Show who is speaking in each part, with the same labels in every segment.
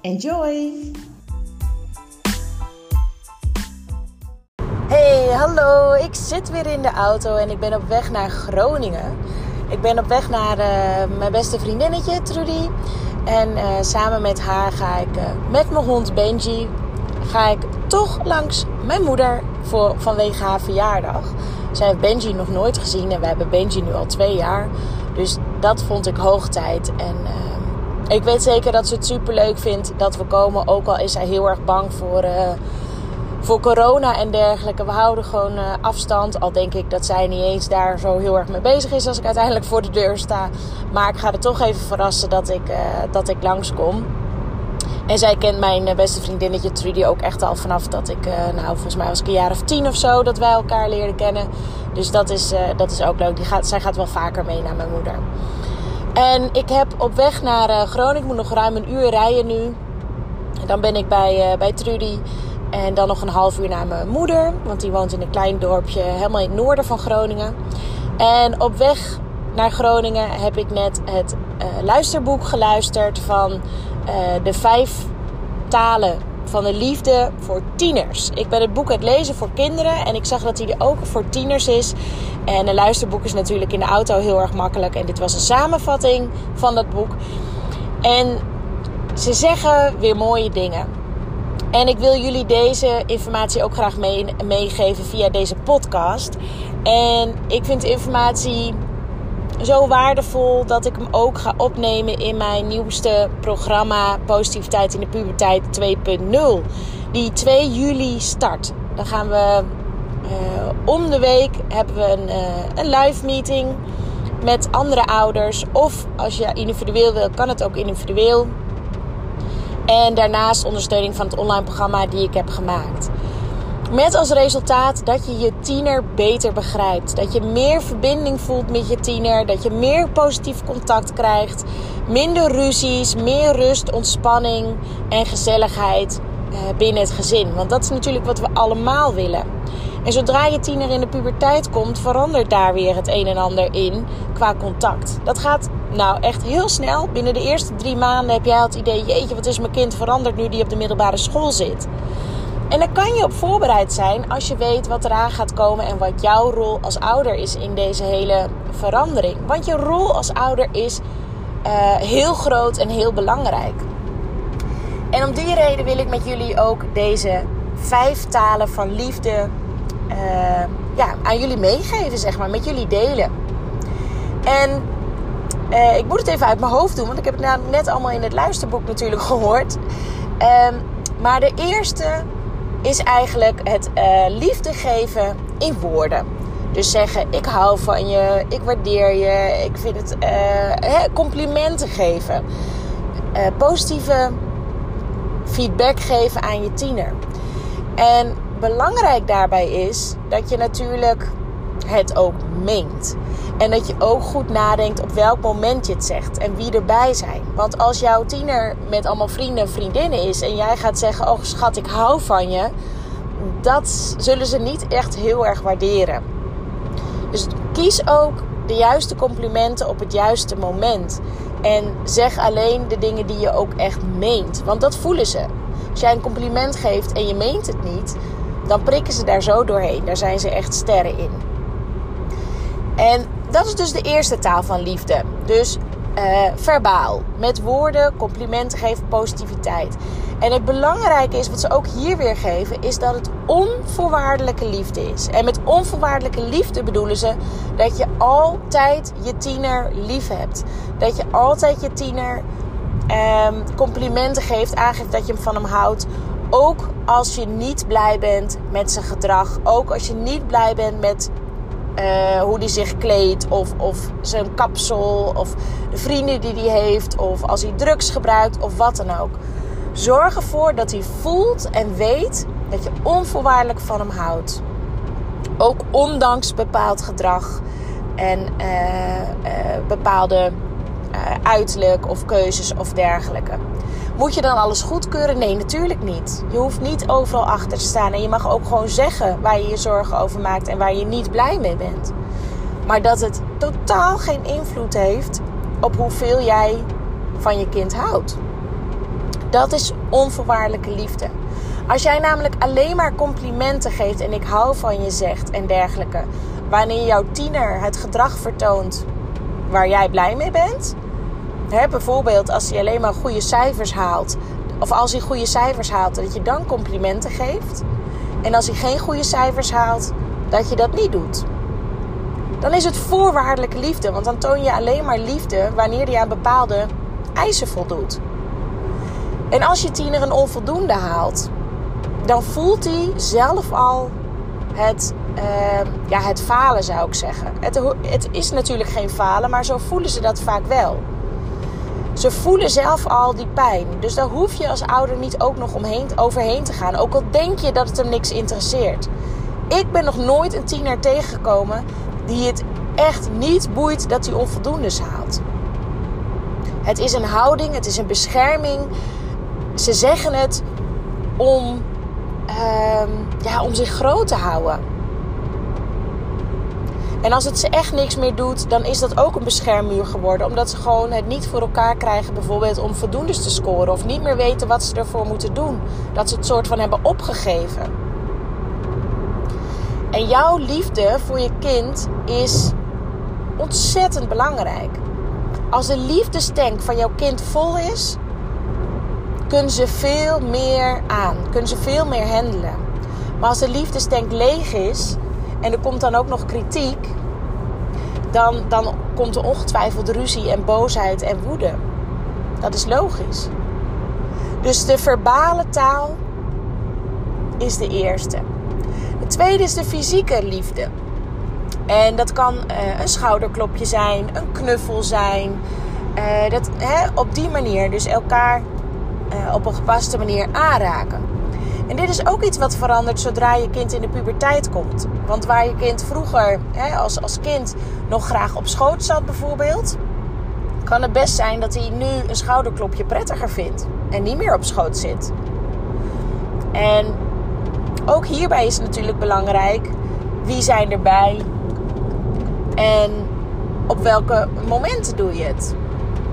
Speaker 1: Enjoy! Hey, hallo. Ik zit weer in de auto en ik ben op weg naar Groningen. Ik ben op weg naar uh, mijn beste vriendinnetje Trudy. En uh, samen met haar ga ik uh, met mijn hond Benji ga ik toch langs mijn moeder voor, vanwege haar verjaardag. Zij heeft Benji nog nooit gezien en we hebben Benji nu al twee jaar. Dus dat vond ik hoog tijd. En ik weet zeker dat ze het super leuk vindt dat we komen. Ook al is hij heel erg bang voor, uh, voor corona en dergelijke. We houden gewoon uh, afstand. Al denk ik dat zij niet eens daar zo heel erg mee bezig is als ik uiteindelijk voor de deur sta. Maar ik ga er toch even verrassen dat ik, uh, dat ik langskom. En zij kent mijn beste vriendinnetje Trudy ook echt al vanaf dat ik, nou volgens mij was ik een jaar of tien of zo, dat wij elkaar leerden kennen. Dus dat is, dat is ook leuk. Die gaat, zij gaat wel vaker mee naar mijn moeder. En ik heb op weg naar uh, Groningen, ik moet nog ruim een uur rijden nu. En dan ben ik bij, uh, bij Trudy. En dan nog een half uur naar mijn moeder, want die woont in een klein dorpje helemaal in het noorden van Groningen. En op weg naar Groningen heb ik net het uh, luisterboek geluisterd van de vijf talen van de liefde voor tieners. Ik ben het boek het lezen voor kinderen en ik zag dat hij er ook voor tieners is. En een luisterboek is natuurlijk in de auto heel erg makkelijk. En dit was een samenvatting van dat boek. En ze zeggen weer mooie dingen. En ik wil jullie deze informatie ook graag mee, meegeven via deze podcast. En ik vind de informatie zo waardevol dat ik hem ook ga opnemen in mijn nieuwste programma Positiviteit in de Puberteit 2.0. Die 2 juli start. Dan gaan we uh, om de week hebben we een, uh, een live meeting met andere ouders. Of als je individueel wil, kan het ook individueel. En daarnaast ondersteuning van het online programma die ik heb gemaakt. Met als resultaat dat je je tiener beter begrijpt. Dat je meer verbinding voelt met je tiener. Dat je meer positief contact krijgt. Minder ruzies, meer rust, ontspanning en gezelligheid uh, binnen het gezin. Want dat is natuurlijk wat we allemaal willen. En zodra je tiener in de puberteit komt, verandert daar weer het een en ander in qua contact. Dat gaat nou echt heel snel. Binnen de eerste drie maanden heb jij het idee: jeetje, wat is mijn kind veranderd nu die op de middelbare school zit. En dan kan je op voorbereid zijn als je weet wat eraan gaat komen en wat jouw rol als ouder is in deze hele verandering. Want je rol als ouder is uh, heel groot en heel belangrijk. En om die reden wil ik met jullie ook deze vijf talen van liefde uh, ja, aan jullie meegeven, zeg maar, met jullie delen. En uh, ik moet het even uit mijn hoofd doen, want ik heb het net allemaal in het luisterboek natuurlijk gehoord. Uh, maar de eerste is eigenlijk het uh, liefde geven in woorden. Dus zeggen: Ik hou van je, ik waardeer je, ik vind het hè, complimenten geven. positieve feedback geven aan je tiener. En belangrijk daarbij is dat je natuurlijk het ook meent. En dat je ook goed nadenkt op welk moment je het zegt en wie erbij zijn. Want als jouw tiener met allemaal vrienden en vriendinnen is en jij gaat zeggen: Oh schat, ik hou van je. Dat zullen ze niet echt heel erg waarderen. Dus kies ook de juiste complimenten op het juiste moment. En zeg alleen de dingen die je ook echt meent. Want dat voelen ze. Als jij een compliment geeft en je meent het niet, dan prikken ze daar zo doorheen. Daar zijn ze echt sterren in. En dat is dus de eerste taal van liefde. Dus uh, verbaal. Met woorden, complimenten geven, positiviteit. En het belangrijke is, wat ze ook hier weer geven, is dat het onvoorwaardelijke liefde is. En met onvoorwaardelijke liefde bedoelen ze dat je altijd je tiener lief hebt. Dat je altijd je tiener um, complimenten geeft, aangeeft dat je hem van hem houdt Ook als je niet blij bent met zijn gedrag. Ook als je niet blij bent met uh, hoe hij zich kleedt. Of, of zijn kapsel. Of de vrienden die hij heeft. Of als hij drugs gebruikt. Of wat dan ook. Zorg ervoor dat hij voelt en weet dat je onvoorwaardelijk van hem houdt. Ook ondanks bepaald gedrag en uh, uh, bepaalde uiterlijk of keuzes of dergelijke. Moet je dan alles goedkeuren? Nee, natuurlijk niet. Je hoeft niet overal achter te staan. En je mag ook gewoon zeggen waar je je zorgen over maakt en waar je niet blij mee bent. Maar dat het totaal geen invloed heeft op hoeveel jij van je kind houdt. Dat is onvoorwaardelijke liefde. Als jij namelijk alleen maar complimenten geeft en ik hou van je zegt en dergelijke, wanneer jouw tiener het gedrag vertoont waar jij blij mee bent, hè, bijvoorbeeld als hij alleen maar goede cijfers haalt, of als hij goede cijfers haalt, dat je dan complimenten geeft, en als hij geen goede cijfers haalt, dat je dat niet doet. Dan is het voorwaardelijke liefde, want dan toon je alleen maar liefde wanneer hij aan bepaalde eisen voldoet. En als je tiener een onvoldoende haalt, dan voelt hij zelf al het, uh, ja, het falen, zou ik zeggen. Het, het is natuurlijk geen falen, maar zo voelen ze dat vaak wel. Ze voelen zelf al die pijn. Dus daar hoef je als ouder niet ook nog omheen, overheen te gaan. Ook al denk je dat het hem niks interesseert. Ik ben nog nooit een tiener tegengekomen die het echt niet boeit dat hij onvoldoendes haalt. Het is een houding, het is een bescherming. Ze zeggen het om Ehm, ja, om zich groot te houden. En als het ze echt niks meer doet, dan is dat ook een beschermmuur geworden. Omdat ze gewoon het niet voor elkaar krijgen, bijvoorbeeld om voldoendes te scoren. Of niet meer weten wat ze ervoor moeten doen. Dat ze het soort van hebben opgegeven. En jouw liefde voor je kind is ontzettend belangrijk. Als de liefdestank van jouw kind vol is, kunnen ze veel meer aan. Kunnen ze veel meer handelen. Maar als de liefdestank leeg is en er komt dan ook nog kritiek, dan, dan komt er ongetwijfeld ruzie en boosheid en woede. Dat is logisch. Dus de verbale taal is de eerste. De tweede is de fysieke liefde. En dat kan uh, een schouderklopje zijn, een knuffel zijn. Uh, dat, hè, op die manier. Dus elkaar uh, op een gepaste manier aanraken. En dit is ook iets wat verandert zodra je kind in de puberteit komt. Want waar je kind vroeger hè, als, als kind nog graag op schoot zat bijvoorbeeld... kan het best zijn dat hij nu een schouderklopje prettiger vindt. En niet meer op schoot zit. En ook hierbij is het natuurlijk belangrijk... wie zijn erbij en op welke momenten doe je het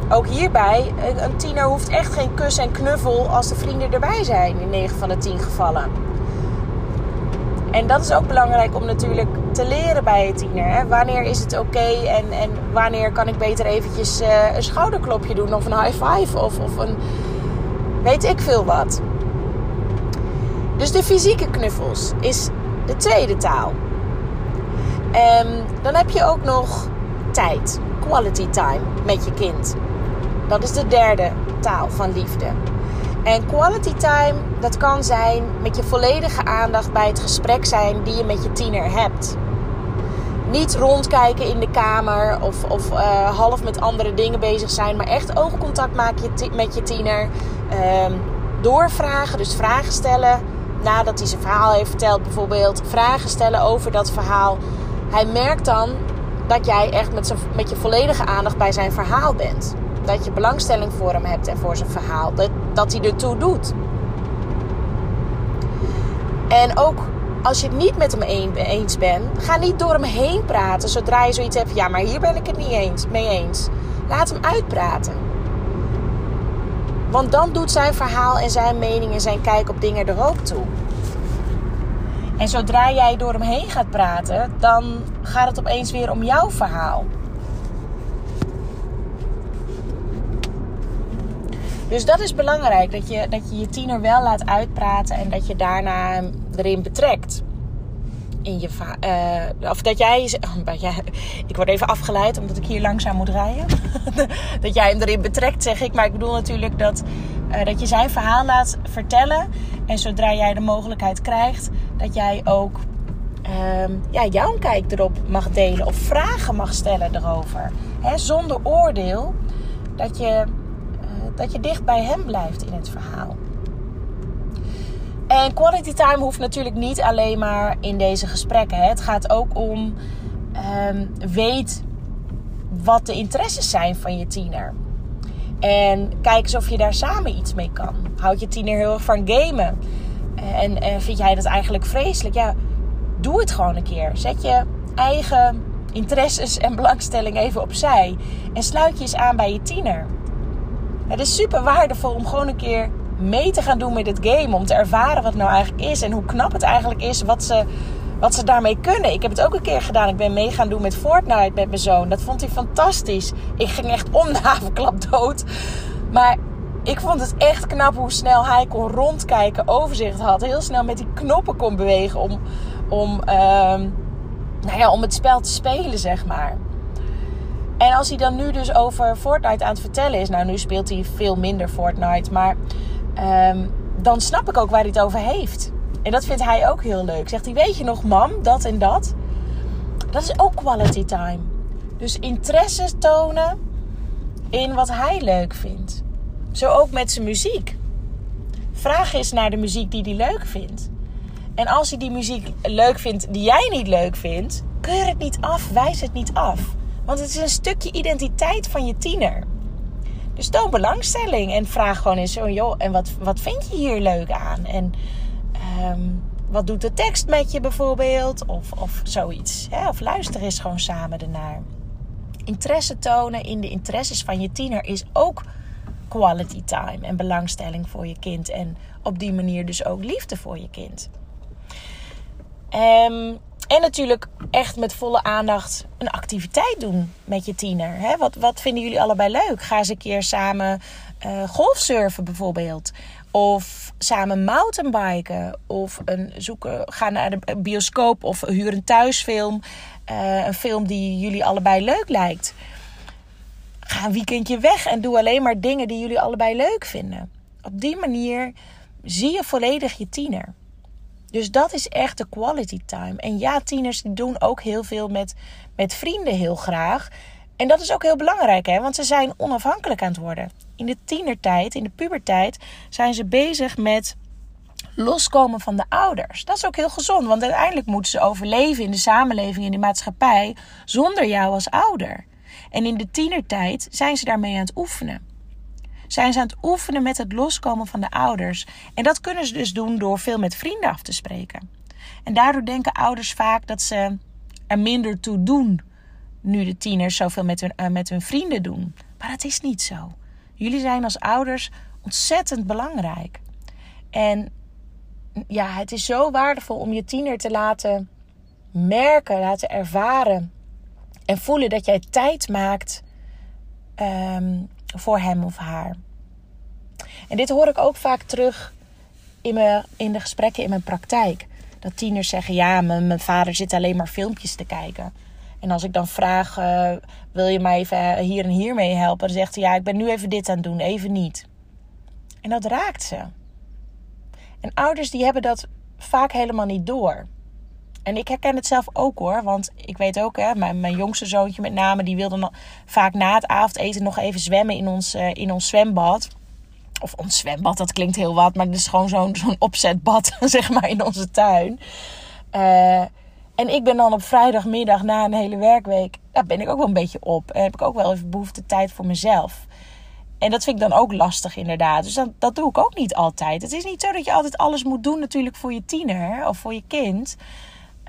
Speaker 1: ook hierbij, een tiener hoeft echt geen kus en knuffel als de vrienden erbij zijn in 9 van de 10 gevallen. En dat is ook belangrijk om natuurlijk te leren bij een tiener. Hè? Wanneer is het oké en, en wanneer kan ik beter eventjes uh, een schouderklopje doen of een high five of, of een weet ik veel wat. Dus de fysieke knuffels is de tweede taal. En dan heb je ook nog tijd, quality time met je kind. Dat is de derde taal van liefde. En quality time, dat kan zijn met je volledige aandacht bij het gesprek zijn die je met je tiener hebt. Niet rondkijken in de kamer of, of uh, half met andere dingen bezig zijn, maar echt oogcontact maken met je tiener. Uh, doorvragen, dus vragen stellen nadat hij zijn verhaal heeft verteld, bijvoorbeeld. Vragen stellen over dat verhaal. Hij merkt dan dat jij echt met, zijn, met je volledige aandacht bij zijn verhaal bent dat je belangstelling voor hem hebt en voor zijn verhaal. Dat, dat hij ertoe doet. En ook als je het niet met hem eens bent, ga niet door hem heen praten zodra je zoiets hebt. Ja, maar hier ben ik het niet eens, mee eens. Laat hem uitpraten. Want dan doet zijn verhaal en zijn mening en zijn kijk op dingen er ook toe. En zodra jij door hem heen gaat praten, dan gaat het opeens weer om jouw verhaal. Dus dat is belangrijk, dat je, dat je je tiener wel laat uitpraten en dat je daarna erin betrekt. In je uh, of dat jij, ik word even afgeleid omdat ik hier langzaam moet rijden. dat jij hem erin betrekt, zeg ik. Maar ik bedoel natuurlijk dat Eh, dat je zijn verhaal laat vertellen. En zodra jij de mogelijkheid krijgt, dat jij ook ehm, ja, jouw kijk erop mag delen. Of vragen mag stellen erover. Hè, zonder oordeel. Dat je, dat je dicht bij hem blijft in het verhaal. En quality time hoeft natuurlijk niet alleen maar in deze gesprekken. Hè. Het gaat ook om um, weet wat de interesses zijn van je tiener. En kijk eens of je daar samen iets mee kan. Houd je tiener heel erg van gamen? En, en vind jij dat eigenlijk vreselijk? Ja, doe het gewoon een keer. Zet je eigen interesses en belangstelling even opzij. En sluit je eens aan bij je tiener. Het is super waardevol om gewoon een keer mee te gaan doen met het game. Om te ervaren wat het nou eigenlijk is. En hoe knap het eigenlijk is wat ze, wat ze daarmee kunnen. Ik heb het ook een keer gedaan. Ik ben mee gaan doen met Fortnite met mijn zoon. Dat vond hij fantastisch. Ik ging echt om de havenklap dood. Maar ik vond het echt knap hoe snel hij kon rondkijken, overzicht had. Heel snel met die knoppen kon bewegen om, om, ehm, nou ja, om het spel te spelen, zeg maar. En als hij dan nu dus over Fortnite aan het vertellen is. Nou, nu speelt hij veel minder Fortnite. Maar um, dan snap ik ook waar hij het over heeft. En dat vindt hij ook heel leuk. Zegt hij, weet je nog mam, dat en dat? Dat is ook quality time. Dus interesse tonen in wat hij leuk vindt. Zo ook met zijn muziek. Vraag eens naar de muziek die hij leuk vindt. En als hij die muziek leuk vindt die jij niet leuk vindt, keur het niet af, wijs het niet af. Want het is een stukje identiteit van je tiener. Dus toon belangstelling en vraag gewoon eens zo, joh, en wat, wat vind je hier leuk aan? En um, wat doet de tekst met je bijvoorbeeld? Of, of zoiets. Hè? Of luister eens gewoon samen ernaar. Interesse tonen in de interesses van je tiener is ook quality time en belangstelling voor je kind. En op die manier dus ook liefde voor je kind. Um, en natuurlijk echt met volle aandacht een activiteit doen met je tiener. Hè? Wat, wat vinden jullie allebei leuk? Ga eens een keer samen uh, golfsurfen bijvoorbeeld. Of samen mountainbiken. Of een, zoeken, ga naar de bioscoop of huur een thuisfilm. Uh, een film die jullie allebei leuk lijkt. Ga een weekendje weg en doe alleen maar dingen die jullie allebei leuk vinden. Op die manier zie je volledig je tiener. Dus dat is echt de quality time. En ja, tieners doen ook heel veel met, met vrienden heel graag. En dat is ook heel belangrijk, hè? want ze zijn onafhankelijk aan het worden. In de tienertijd, in de puberteit, zijn ze bezig met loskomen van de ouders. Dat is ook heel gezond, want uiteindelijk moeten ze overleven in de samenleving, in de maatschappij, zonder jou als ouder. En in de tienertijd zijn ze daarmee aan het oefenen zijn ze aan het oefenen met het loskomen van de ouders. En dat kunnen ze dus doen door veel met vrienden af te spreken. En daardoor denken ouders vaak dat ze er minder toe doen nu de tieners zoveel met hun, uh, met hun vrienden doen. Maar dat is niet zo. Jullie zijn als ouders ontzettend belangrijk. En ja, het is zo waardevol om je tiener te laten merken, laten ervaren en voelen dat jij tijd maakt um, voor hem of haar. En dit hoor ik ook vaak terug in, in de gesprekken in mijn praktijk. Dat tieners zeggen: Ja, mijn, vader zit alleen maar filmpjes te kijken. En als ik dan vraag: uh, Wil je mij even hier en hier mee helpen? Dan zegt hij: Ja, ik ben nu even dit aan het doen, even niet. En dat raakt ze. En ouders die hebben dat vaak helemaal niet door. En ik herken het zelf ook hoor. Want ik weet ook, hè, mijn, mijn jongste zoontje met name, die wilde vaak na het avondeten nog even zwemmen in ons, uh, in ons zwembad. Of ons zwembad, dat klinkt heel wat, maar het is gewoon zo'n zo'n opzetbad, zeg maar, in onze tuin. Uh, en ik ben dan op vrijdagmiddag na een hele werkweek, daar ben ik ook wel een beetje op. En heb ik ook wel even behoefte tijd voor mezelf. En dat vind ik dan ook lastig, inderdaad. Dus dat doe ik ook niet altijd. Het is niet zo dat je altijd alles moet doen, natuurlijk, voor je tiener of voor je kind.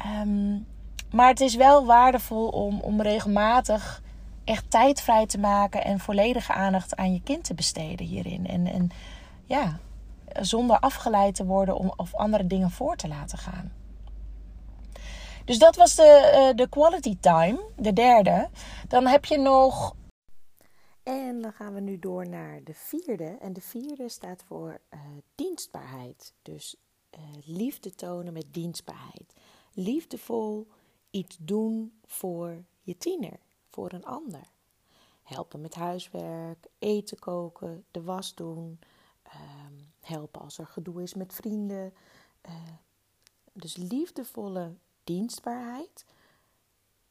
Speaker 1: Um, maar het is wel waardevol om, om regelmatig echt tijd vrij te maken en volledige aandacht aan je kind te besteden hierin. En, en ja, zonder afgeleid te worden om, of andere dingen voor te laten gaan. Dus dat was de, uh, de quality time, de derde. Dan heb je nog. En dan gaan we nu door naar de vierde. En de vierde staat voor uh, dienstbaarheid. Dus uh, liefde tonen met dienstbaarheid liefdevol iets doen voor je tiener, voor een ander. Helpen met huiswerk, eten koken, de was doen, ehm, helpen als er gedoe is met vrienden. Uh, dus liefdevolle dienstbaarheid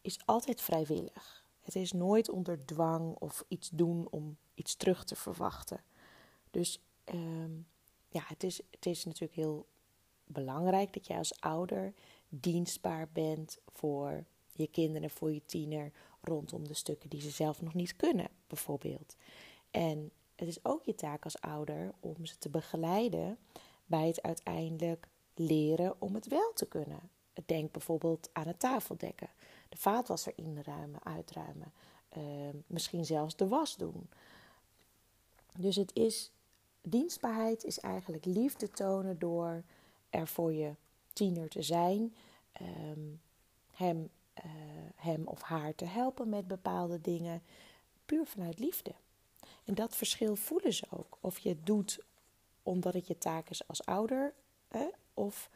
Speaker 1: is altijd vrijwillig. Het is nooit onder dwang of iets doen om iets terug te verwachten. Dus ehm, ja, het is, het is natuurlijk heel belangrijk dat jij als ouder dienstbaar bent voor je kinderen, voor je tiener, rondom de stukken die ze zelf nog niet kunnen, bijvoorbeeld. En het is ook je taak als ouder om ze te begeleiden bij het uiteindelijk leren om het wel te kunnen. Denk bijvoorbeeld aan het tafeldekken, de vaatwasser inruimen, uitruimen, uh, misschien zelfs de was doen. Dus het is, dienstbaarheid is eigenlijk liefde tonen door er voor je tiener te zijn, um, hem, uh, hem of haar te helpen met bepaalde dingen, puur vanuit liefde. En dat verschil voelen ze ook. Of je het doet omdat het je taak is als ouder, hè, of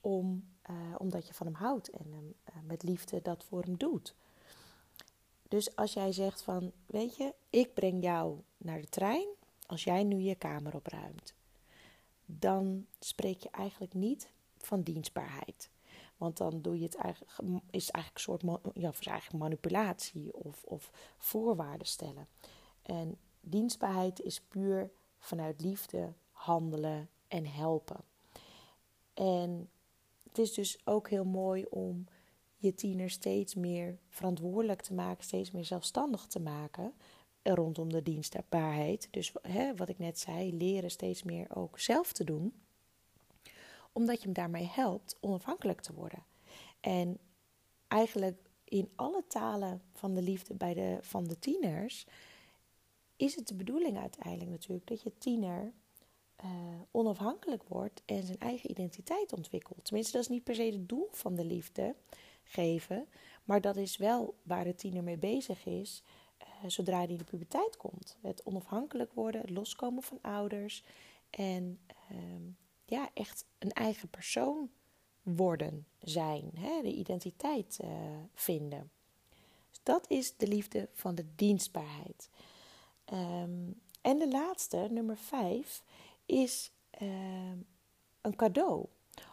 Speaker 1: om, uh, omdat je van hem houdt en hem uh, met liefde dat voor hem doet. Dus als jij zegt van, weet je, ik breng jou naar de trein als jij nu je kamer opruimt, dan spreek je eigenlijk niet van dienstbaarheid. Want dan doe je het eigenlijk, is het eigenlijk een soort ja, eigenlijk manipulatie of, of voorwaarden stellen. En dienstbaarheid is puur vanuit liefde handelen en helpen. En het is dus ook heel mooi om je tiener steeds meer verantwoordelijk te maken, steeds meer zelfstandig te maken rondom de dienstbaarheid. Dus hè, wat ik net zei, leren steeds meer ook zelf te doen, omdat je hem daarmee helpt onafhankelijk te worden. En eigenlijk in alle talen van de liefde bij de, van de tieners is het de bedoeling uiteindelijk natuurlijk dat je tiener uh, onafhankelijk wordt en zijn eigen identiteit ontwikkelt. Tenminste, dat is niet per se het doel van de liefde geven, maar dat is wel waar de tiener mee bezig is uh, zodra hij in de puberteit komt. Het onafhankelijk worden, het loskomen van ouders en uh, ja, echt een eigen persoon worden, zijn, hè? de identiteit uh, vinden. Dus dat is de liefde van de dienstbaarheid. Um, en de laatste, nummer vijf, is uh, een cadeau.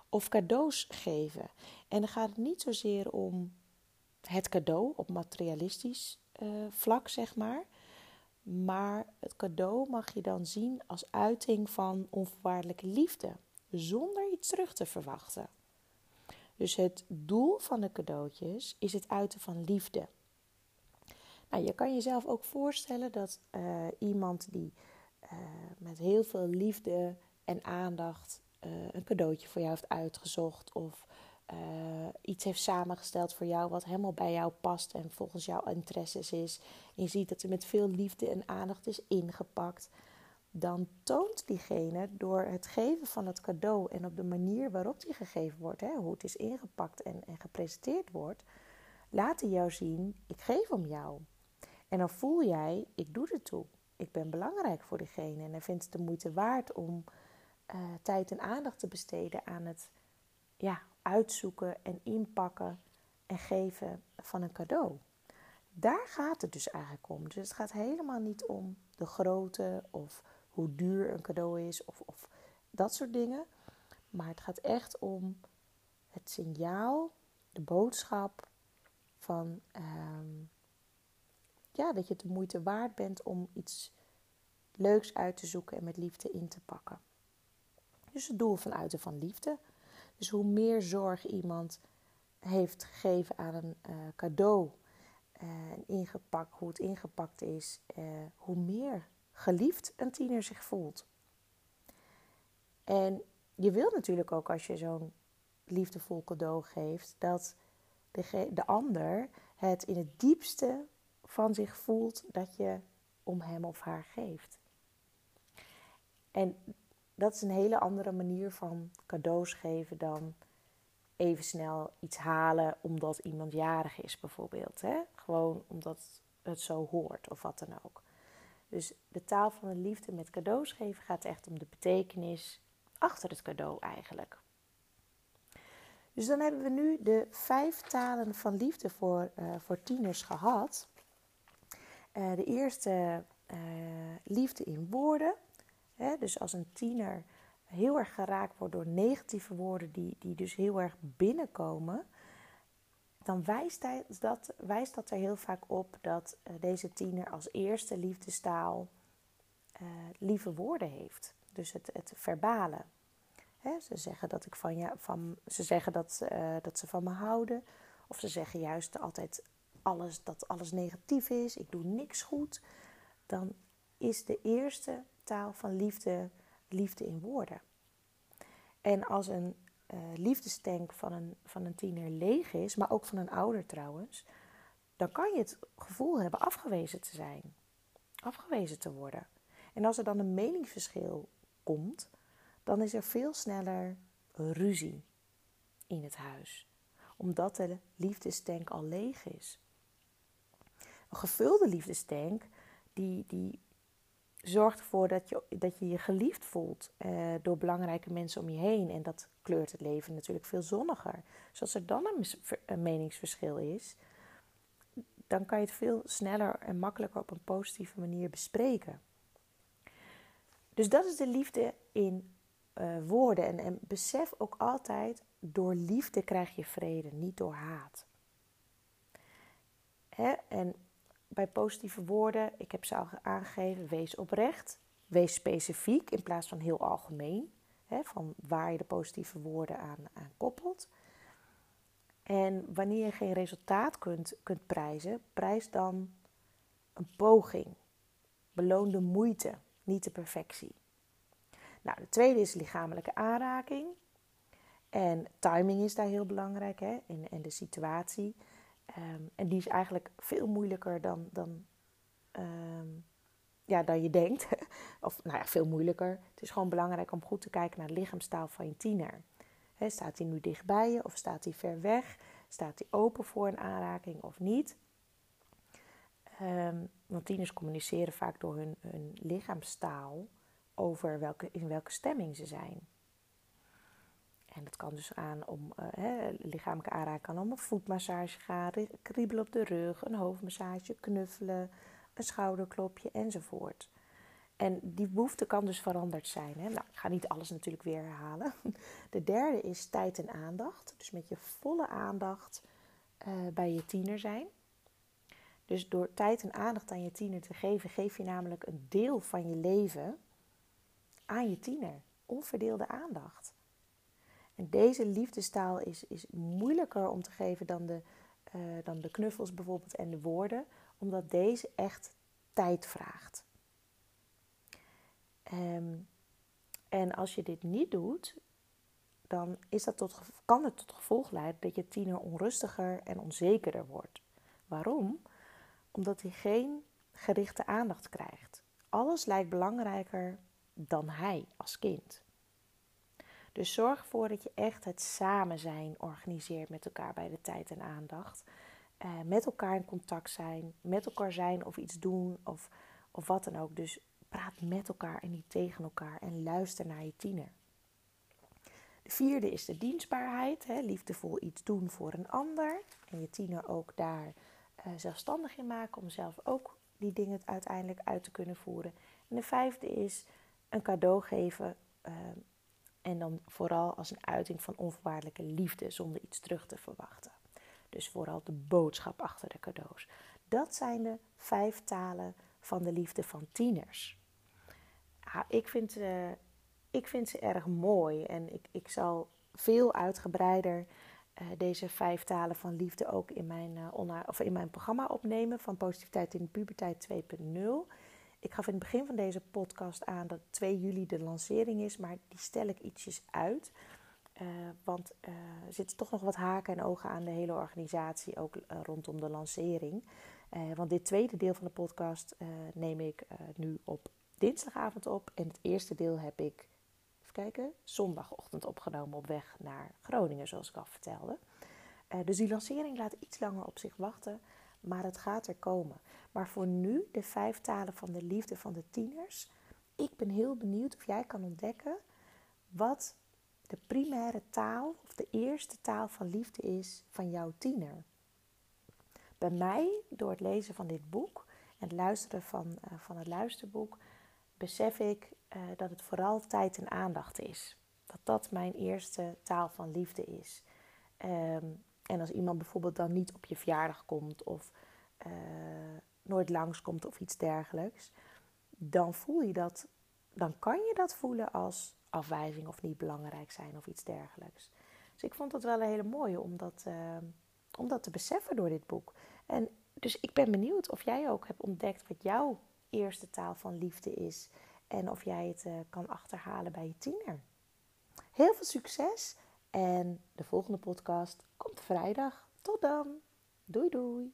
Speaker 1: Of cadeaus geven. En dan gaat het niet zozeer om het cadeau op materialistisch uh, vlak, zeg maar. Maar het cadeau mag je dan zien als uiting van onvoorwaardelijke liefde, zonder iets terug te verwachten. Dus het doel van de cadeautjes is het uiten van liefde. Nou, je kan jezelf ook voorstellen dat uh, iemand die uh, met heel veel liefde en aandacht uh, een cadeautje voor jou heeft uitgezocht of iets heeft samengesteld voor jou wat helemaal bij jou past en volgens jouw interesses is. En je ziet dat er met veel liefde en aandacht is ingepakt. Dan toont diegene door het geven van het cadeau en op de manier waarop die gegeven wordt, hè, hoe het is ingepakt en, en gepresenteerd wordt, laten jou zien: ik geef om jou. En dan voel jij, ik doe er toe. Ik ben belangrijk voor diegene. En hij vindt het de moeite waard om uh, tijd en aandacht te besteden aan het ja, uitzoeken en inpakken en geven van een cadeau. Daar gaat het dus eigenlijk om. Dus het gaat helemaal niet om de grootte of hoe duur een cadeau is of, of dat soort dingen. Maar het gaat echt om het signaal, de boodschap van um, ja, dat je het de moeite waard bent om iets leuks uit te zoeken en met liefde in te pakken. Dus het doel van uiten van liefde. Dus hoe meer zorg iemand heeft gegeven aan een uh, cadeau uh, ingepakt, hoe het ingepakt is, uh, hoe meer geliefd een tiener zich voelt. En je wilt natuurlijk ook als je zo'n liefdevol cadeau geeft, dat de, de ander het in het diepste van zich voelt dat je om hem of haar geeft. En dat is een hele andere manier van cadeaus geven dan even snel iets halen omdat iemand jarig is, bijvoorbeeld. Hè? Gewoon omdat het zo hoort of wat dan ook. Dus de taal van de liefde met cadeaus geven gaat echt om de betekenis achter het cadeau eigenlijk. Dus dan hebben we nu de vijf talen van liefde voor, uh, voor tieners gehad. Uh, de eerste uh, liefde in woorden. dus als een tiener heel erg geraakt wordt door negatieve woorden die, die dus heel erg binnenkomen, dan wijst dat, wijst dat er heel vaak op dat uh, deze tiener als eerste liefdestaal uh, lieve woorden heeft. Dus het, het verbale. Ze zeggen dat ik van je, van, ze zeggen dat, uh, dat ze van me houden. Of ze zeggen juist altijd alles, dat alles negatief is. Ik doe niks goed. Dan is de eerste taal van liefde liefde in woorden. En als een uh, liefdestank van een, van een tiener leeg is, maar ook van een ouder trouwens, dan kan je het gevoel hebben afgewezen te zijn. Afgewezen te worden. En als er dan een meningsverschil komt, dan is er veel sneller ruzie in het huis. Omdat de liefdestank al leeg is. Een gevulde liefdestank, die, die zorgt ervoor dat je dat je, je geliefd voelt uh, door belangrijke mensen om je heen. En dat kleurt het leven natuurlijk veel zonniger. Dus als er dan een, meningsverschil is, dan kan je het veel sneller en makkelijker op een positieve manier bespreken. Dus dat is de liefde in uh, woorden. En, en besef ook altijd, door liefde krijg je vrede, niet door haat. Hè? En bij positieve woorden, ik heb ze al aangegeven, wees oprecht, wees specifiek in plaats van heel algemeen. Hè, van waar je de positieve woorden aan, aan koppelt. En wanneer je geen resultaat kunt, kunt prijzen, prijs dan een poging. Beloon de moeite, niet de perfectie. Nou, de tweede is lichamelijke aanraking. En timing is daar heel belangrijk hè? En, en de situatie. Ehm, en die is eigenlijk veel moeilijker dan, dan, ehm, ja, dan je denkt. of nou ja, veel moeilijker. Het is gewoon belangrijk om goed te kijken naar de lichaamstaal van je tiener. staat hij nu dicht bij je of staat hij ver weg? Staat hij open voor een aanraking of niet? Um, want tieners communiceren vaak door hun, hun lichaamstaal over welke, in welke stemming ze zijn. En dat kan dus aan om uh, lichamelijke aanraking kan om een voetmassage gaan, kriebelen op de rug, een hoofdmassage, knuffelen, een schouderklopje enzovoort. En die behoefte kan dus veranderd zijn. Hè? Nou, ik ga niet alles natuurlijk weer herhalen. De derde is tijd en aandacht. Dus met je volle aandacht uh, bij je tiener zijn. Dus door tijd en aandacht aan je tiener te geven, geef je namelijk een deel van je leven aan je tiener. Onverdeelde aandacht. En deze liefdestaal is, is moeilijker om te geven dan de, uh, dan de knuffels bijvoorbeeld en de woorden, omdat deze echt tijd vraagt. Um, en als je dit niet doet, dan is dat tot, kan het tot gevolg leiden dat je tiener onrustiger en onzekerder wordt. Waarom? Omdat hij geen gerichte aandacht krijgt. Alles lijkt belangrijker dan hij als kind. Dus zorg ervoor dat je echt het samen zijn organiseert met elkaar bij de tijd en aandacht. Uh, met elkaar in contact zijn, met elkaar zijn of iets doen of, of wat dan ook. Dus praat met elkaar en niet tegen elkaar en luister naar je tiener. De vierde is de dienstbaarheid, hè, liefdevol iets doen voor een ander. En je tiener ook daar uh, zelfstandig in maken om zelf ook die dingen uiteindelijk uit te kunnen voeren. En de vijfde is een cadeau geven uh, en dan vooral als een uiting van onvoorwaardelijke liefde zonder iets terug te verwachten. Dus vooral de boodschap achter de cadeaus. Dat zijn de vijf talen van de liefde van tieners. Ik, vind, uh, ik vind ze erg mooi en ik, ik zal veel uitgebreider uh, deze vijf talen van liefde ook in mijn, uh, of in mijn programma opnemen van Positiviteit in de Puberteit 2.0. Ik gaf in het begin van deze podcast aan dat 2 juli de lancering is, maar die stel ik ietsjes uit. Uh, want uh, er zitten toch nog wat haken en ogen aan de hele organisatie, ook uh, rondom de lancering. want dit tweede deel van de podcast neem ik nu op dinsdagavond op. En het eerste deel heb ik, even kijken, zondagochtend opgenomen op weg naar Groningen, zoals ik al vertelde. dus die lancering laat iets langer op zich wachten maar het gaat er komen. Maar voor nu, de vijf talen van de liefde van de tieners. Ik ben heel benieuwd of jij kan ontdekken wat de primaire taal of de eerste taal van liefde is van jouw tiener. Bij mij, door het lezen van dit boek en het luisteren van, uh, van het luisterboek, besef ik uh, dat het vooral tijd en aandacht is. Dat dat mijn eerste taal van liefde is. Um, en als iemand bijvoorbeeld dan niet op je verjaardag komt of uh, nooit langskomt of iets dergelijks, dan voel je dat, dan kan je dat voelen als afwijzing of niet belangrijk zijn of iets dergelijks. Dus ik vond dat wel een hele mooie om dat, uh, om dat te beseffen door dit boek. En dus ik ben benieuwd of jij ook hebt ontdekt wat jouw eerste taal van liefde is. En of jij het uh, kan achterhalen bij je tiener. Heel veel succes en de volgende podcast komt vrijdag. Tot dan. Doei doei.